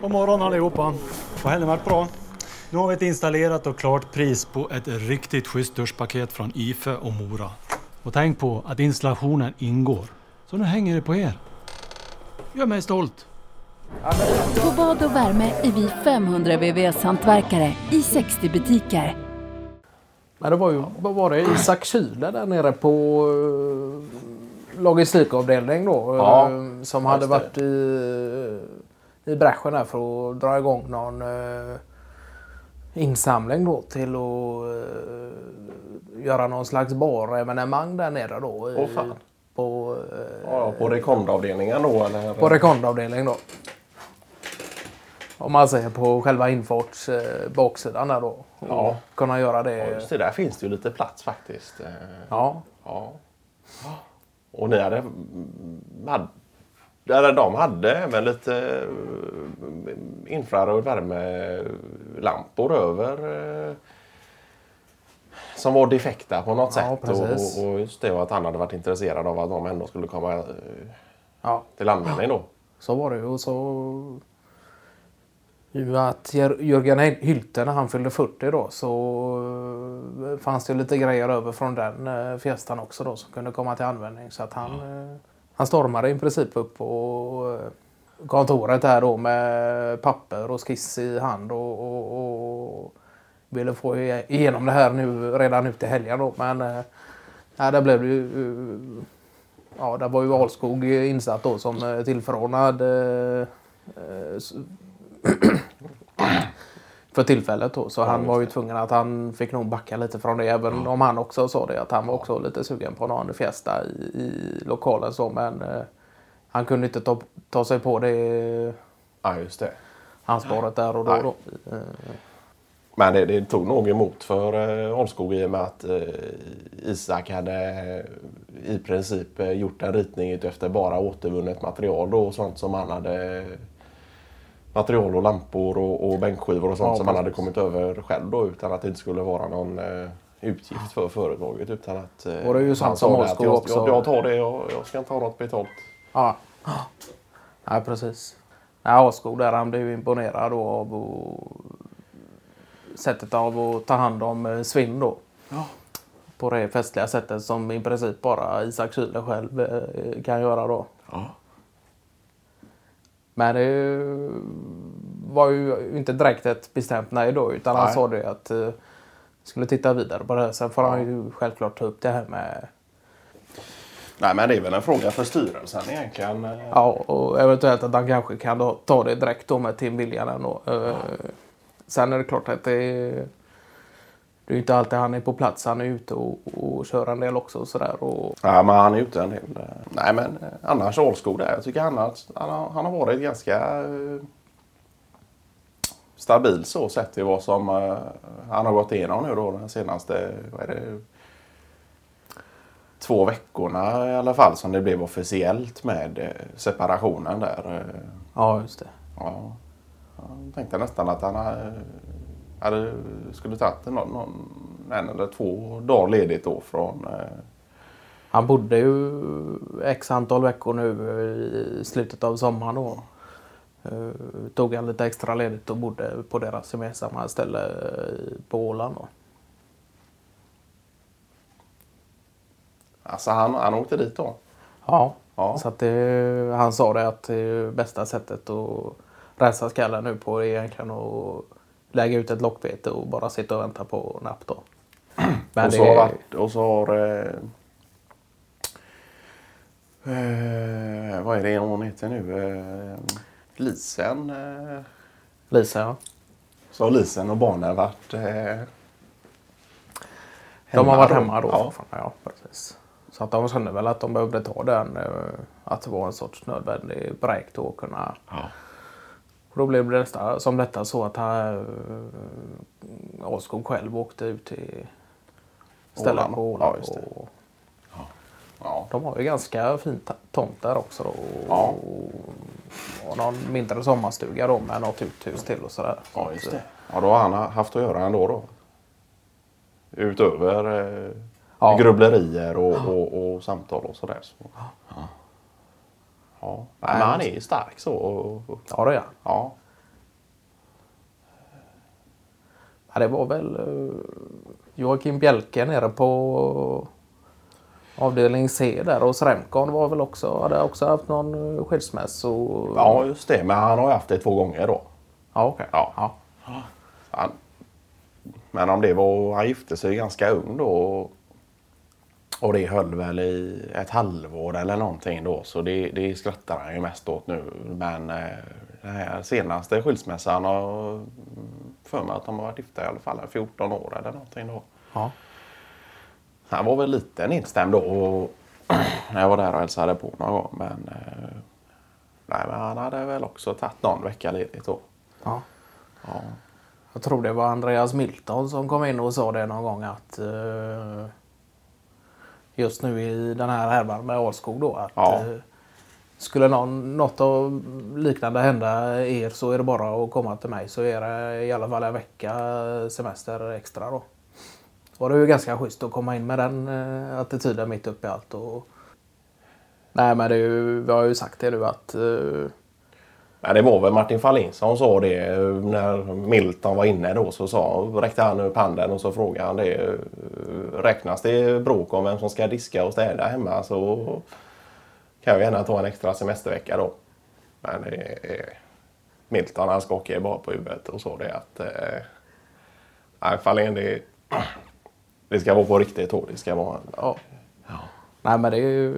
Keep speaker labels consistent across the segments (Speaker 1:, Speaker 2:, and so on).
Speaker 1: God morgon allihopa. Har helgen varit bra? Nu har vi ett installerat och klart pris på ett riktigt schysst duschpaket från IFE och Mora. Och tänk på att installationen ingår. Så nu hänger det på er. Gör mig stolt.
Speaker 2: Få bad och värme är vi 500 VVS-hantverkare i 60 butiker.
Speaker 3: Men det var ju, vad var det, Isak Kyle där nere på eh, logistikavdelning då.
Speaker 4: Ja,
Speaker 3: eh, som hade varit i, i bräschen där för att dra igång någon eh, insamling då till att eh, göra någon slags bar-evenemang där nere då. i-
Speaker 4: Åh, fan.
Speaker 3: På, eh,
Speaker 4: Ja, på rekondavdelningen då eller?
Speaker 3: på rekondavdelning då. Om man säger på själva infarts eh, baksidan där då.
Speaker 4: Ja.
Speaker 3: Kunna göra
Speaker 4: Ja,
Speaker 3: det.
Speaker 4: just det, där finns det ju lite plats faktiskt. Eh,
Speaker 3: Ja.
Speaker 4: Ja. Och ni hade... eller de hade även lite eh, infraröd värmelampor över. eh, Som var defekta på något
Speaker 3: Ja,
Speaker 4: sätt. Och, och just det var att han hade varit intresserad av att de ändå skulle komma eh,
Speaker 3: ja.
Speaker 4: till användning då.
Speaker 3: Så var det ju. Och så... Ju att Jör- Jörgen Hylte när han fyllde 40 då så fanns det lite grejer över från den eh, också då som kunde komma till användning. Så att han, eh, han stormade i princip upp på eh, kontoret där då med papper och skiss i hand och, och, och ville få igenom det här nu redan nu i helgen då. Men äh, där blev det ju eh, Ja, där var ju Ahlskog insatt då som tillförordnad för tillfället då. Så han var ju tvungen att han fick nog backa lite från det. Även om han också sa det att han var också lite sugen på någon fiesta i, i lokalen så. Men eh, han kunde inte ta, ta sig på det
Speaker 4: Ja, just det.
Speaker 3: ansvaret där och då.
Speaker 4: Nej.
Speaker 3: då. Eh,
Speaker 4: Men det, det tog nog emot för eh, i och med att eh, Isak hade eh, i princip eh, gjort en ritning efter bara återvunnet material då, och sånt som han hade material och lampor och, och bänkskivor och sånt
Speaker 3: Ja,
Speaker 4: som han hade kommit över själv då utan att det inte skulle vara någon eh, utgift för företaget utan att eh,
Speaker 3: Och det är ju sant som
Speaker 4: jag,
Speaker 3: också.
Speaker 4: jag, jag tar det, jag, jag ska inte ha något betalt.
Speaker 3: Ja. Nej, precis. Nej, Askog där han blev ju imponerad då av och, sättet av att ta hand om eh, svinn då. På det festliga sättet som i princip bara Isak Kyle själv eh, kan göra då.
Speaker 4: Ja.
Speaker 3: Men det var ju inte direkt ett bestämt nej då utan han
Speaker 4: Nej.
Speaker 3: sa det att eh, skulle titta vidare på det. Sen får han ju självklart ta upp det här med
Speaker 4: Nej men det är väl en fråga för styrelsen egentligen. eh.
Speaker 3: Ja, och eventuellt att han kanske kan ta det direkt då med Tim Viljanen. då. Eh, Sen är det klart att det är, det är inte alltid han är på plats. Han är ute och, och kör en del också. Och sådär. Och,
Speaker 4: Ja, men han är ute en del. Nej, men eh, annars Alskog där. Jag tycker han har, han har, har varit ganska eh, stabil så sett till vad som eh, han har gått igenom nu då den senaste, vad är det, två veckorna i alla fall som det blev officiellt med separationen där.
Speaker 3: ja, just det.
Speaker 4: Ja, jag tänkte nästan att han hade, skulle tagit någon, någon, en eller två dagar ledigt då från eh,
Speaker 3: Han bodde ju x antal veckor nu i slutet av sommaren. Då. Eh, Tog han lite extra ledigt och bodde på deras gemensamma ställe eh, på Åland. Då.
Speaker 4: Alltså han, han åkte dit då?
Speaker 3: Ja,
Speaker 4: Ja.
Speaker 3: så det, han sa det att det bästa sättet att rensa skallen nu på är egentligen att lägga ut ett lockbete och bara sitta och vänta på napp då. Men
Speaker 4: och,
Speaker 3: det,
Speaker 4: så har varit, och så har... Eh, eh, vad är det hon heter nu? Eh, Lisen. Eh,
Speaker 3: Lisa ja.
Speaker 4: så har Lisen och barnen varit... Eh,
Speaker 3: De har varit hemma då.
Speaker 4: Ja.
Speaker 3: Ja, precis. Så att de kände väl att de behövde ta den. eh, Att det var en sorts nödvändig break då att kunna
Speaker 4: Ja.
Speaker 3: Och då blev det nästan som detta så att han, äh, Askog själv åkte ut till stället
Speaker 4: Åland.
Speaker 3: på Åland.
Speaker 4: Ja,
Speaker 3: och
Speaker 4: Ja.
Speaker 3: de har ju ganska fin tomt där också. Då,
Speaker 4: Ja.
Speaker 3: och någon mindre sommarstuga då med något uthus till och sådär. Så
Speaker 4: ja, just det. Ja, då har han haft att göra ändå då. Utöver eh,
Speaker 3: Ja.
Speaker 4: grubblerier och, och, och samtal och sådär. Så. Ja. Men han är ju stark så.
Speaker 3: Ja, det är han.
Speaker 4: Ja.
Speaker 3: ja. Det var väl eh, Joakim Bjelke nere på avdelning C där och Sremkon var väl också, hade också haft någon eh, skilsmässa.
Speaker 4: Ja, just det. Men han har ju haft det två gånger då.
Speaker 3: Ja, okej.
Speaker 4: Okay.
Speaker 3: Ja.
Speaker 4: ja. Men om det var, han gifte sig ganska ung då. Och det höll väl i ett halvår eller någonting då. Så det, det skrattar han ju mest åt nu. Men eh, den här senaste skilsmässan har för mig att de har varit gifta i alla fall i 14 år eller någonting då.
Speaker 3: Ja.
Speaker 4: Han var väl lite nedstämd då och, när jag var där och hälsade på någon gång. Men, eh, nej, men han hade väl också tagit någon vecka ledigt då.
Speaker 3: Ja.
Speaker 4: Ja.
Speaker 3: Jag tror det var Andreas Milton som kom in och sa det någon gång att eh, just nu i den här härvan med Alskog då att
Speaker 4: Ja.
Speaker 3: eh, skulle någon, något av liknande hända er så är det bara att komma till mig så är det i alla fall en vecka semester extra då. Och det är ju ganska schysst att komma in med den eh, attityden mitt uppe i allt. Och... Nej men det är ju, vi har ju sagt det nu att eh,
Speaker 4: Men det var väl Martin Fahlin som sa det eh, när Milton var inne då. Så sa, räckte han upp handen och så frågade han det. Eh, räknas det bråk om vem som ska diska och städa hemma så kan vi gärna ta en extra semestervecka då. Men eh, eh Milton han skakade bara på huvudet och sa det att eh, nej, Fahlin det, det ska vara på riktigt då. Det ska vara Ja.
Speaker 3: Ja. Nej men det är ju...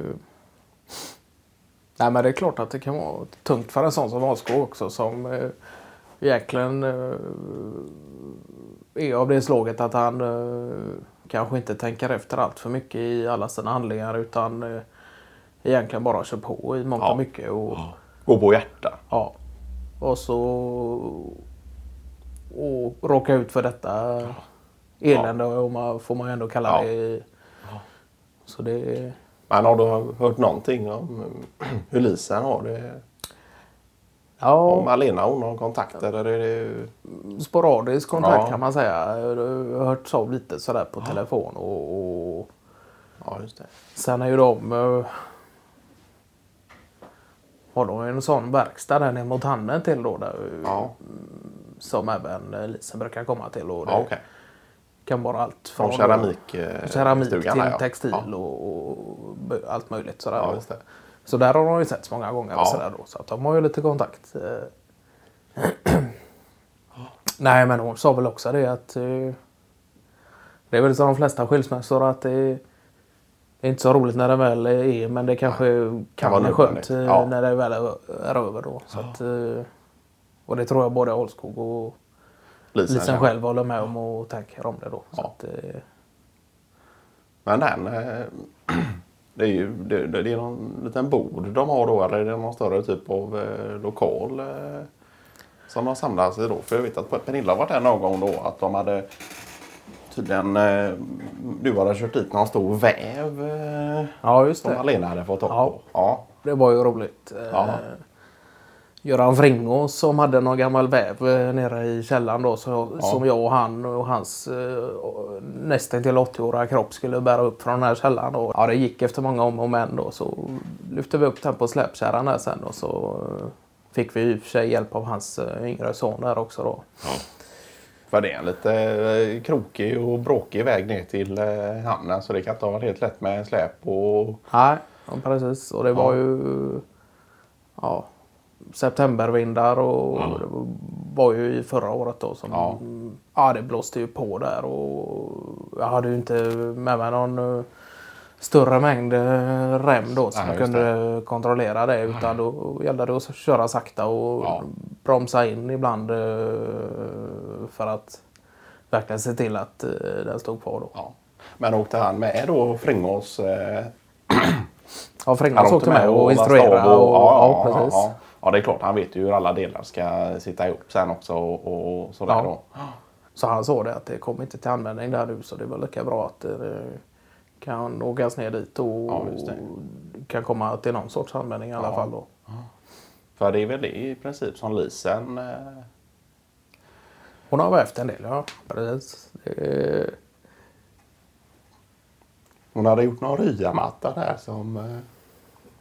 Speaker 3: Nej men det är klart att det kan vara tungt för en sån som Wahlskog också som eh, egentligen eh, är av det slaget att han eh, kanske inte tänker efter allt för mycket i alla sina handlingar utan eh, egentligen bara kör på i mångt
Speaker 4: Ja.
Speaker 3: och mycket. Och,
Speaker 4: gå på hjärta.
Speaker 3: ja. och så och råka ut för detta elände om man, får man ändå kalla
Speaker 4: Ja.
Speaker 3: det. Så det
Speaker 4: Men har du hört någonting om hur Lisen har det?
Speaker 3: Ja,
Speaker 4: Om Alena hon har kontakter? Eller är det...
Speaker 3: sporadisk kontakt
Speaker 4: Ja.
Speaker 3: kan man säga. Jag har hört av lite sådär på telefon. Och, och
Speaker 4: Ja, just det.
Speaker 3: sen är ju de... eh, Har de en sån verkstad där ner mot handen till då. Där,
Speaker 4: Ja,
Speaker 3: Som även eh, Lisen brukar komma till. Och det
Speaker 4: ja okej.
Speaker 3: Kan vara allt
Speaker 4: Från keramik, eh,
Speaker 3: keramik till
Speaker 4: ja.
Speaker 3: textil
Speaker 4: Ja.
Speaker 3: och, och allt möjligt. Sådär.
Speaker 4: Ja.
Speaker 3: Så där har de ju setts många gånger.
Speaker 4: Ja.
Speaker 3: Sådär då, så att de har ju lite kontakt. eh. Nej, men hon sa väl också det att eh, det är väl som de flesta skilsmässor att det är, det är inte så roligt när det väl är men det kanske kan
Speaker 4: vara
Speaker 3: skönt
Speaker 4: nödvändigt.
Speaker 3: eh,
Speaker 4: Ja.
Speaker 3: när det väl är, är över då. Så att, och det tror jag både Olskog och
Speaker 4: Lisen,
Speaker 3: Lisen själv håller med om och tänker om det då.
Speaker 4: Ja.
Speaker 3: att, eh,
Speaker 4: Men den... eh, Det är ju det, det är någon liten bod de har då eller är det någon större typ av eh, lokal eh, som de samlas i då? För jag vet att Pernilla har varit där någon gång då att de hade tydligen... Eh, du hade kört dit någon stor väv eh,
Speaker 3: ja, just
Speaker 4: som
Speaker 3: det.
Speaker 4: Alena hade fått tag på.
Speaker 3: Ja.
Speaker 4: Ja.
Speaker 3: Det var ju roligt.
Speaker 4: Ja.
Speaker 3: Göran Fringo som hade någon gammal väv eh, nere i källaren då så, som jag och han och hans eh, nästan till 80-åriga kropp skulle bära upp från den här källaren. Och, ja, det gick efter många om och men då så lyfte vi upp den på släpkärran där sen och så eh, fick vi i och för sig hjälp av hans eh, yngre son där också då.
Speaker 4: För det är en lite eh, krokig och bråkig väg ner till eh, hamnen så det kan inte ha varit helt lätt med släp och...
Speaker 3: Nej, ja, precis. Och det var
Speaker 4: Ja.
Speaker 3: ju ja, septembervindar och
Speaker 4: Ja.
Speaker 3: det var ju i förra året då som
Speaker 4: Ja.
Speaker 3: ja. det blåste ju på där och jag hade ju inte med mig någon eh, större mängd eh, rem då som
Speaker 4: Nej,
Speaker 3: kunde kontrollera det utan då gällde det att köra sakta och
Speaker 4: Ja.
Speaker 3: bromsa in ibland eh, för att verkligen se till att den stod kvar då.
Speaker 4: Ja. Men åkte han med då Fringås? Eh,
Speaker 3: Ja, Fringås åkte med och instruerade. Och,
Speaker 4: ja,
Speaker 3: ja,
Speaker 4: ja,
Speaker 3: precis.
Speaker 4: Ja. det är klart. Han vet ju hur alla delar ska sitta ihop sen också och, och sådär
Speaker 3: Ja.
Speaker 4: då.
Speaker 3: Så han sa det att det kommer inte till användning där nu så det var lika bra att det kan åkas ner dit och
Speaker 4: Ja,
Speaker 3: kan komma till någon sorts användning i alla
Speaker 4: Ja.
Speaker 3: fall. Då.
Speaker 4: För det är väl det i princip som Lisen... Eh,
Speaker 3: Hon har vävt en del, ja. Precis. Det,
Speaker 4: hon hade gjort någon ryamatta där som... Eh,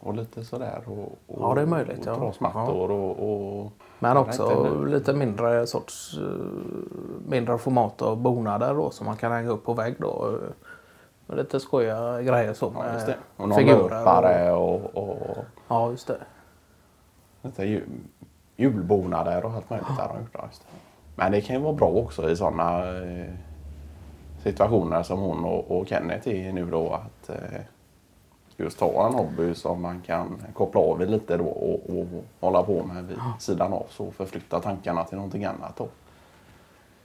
Speaker 4: och lite sådär. Och, och,
Speaker 3: Ja, det är möjligt,
Speaker 4: Och
Speaker 3: ja.
Speaker 4: trasmattor och, och...
Speaker 3: Men också
Speaker 4: inte.
Speaker 3: lite mindre sorts eh, mindre format av bonader då som man kan hänga upp på vägg då. eh, Och lite skojiga grejer så
Speaker 4: Ja,
Speaker 3: med
Speaker 4: just det. Och någon
Speaker 3: figurer. Och,
Speaker 4: och, och
Speaker 3: ja, just det.
Speaker 4: lite jul, julbonader och allt möjligt. Där de gjort, ja, just det. Men det kan ju vara bra också i sådana eh, situationer som hon och, och Kenneth är i nu då. Att eh, just ha en hobby som man kan koppla av i lite då och, och hålla på med vid sidan av så förflytta tankarna till någonting annat. Då.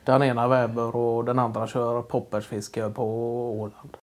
Speaker 3: Den ena väver och den andra kör poppersfiske på Åland.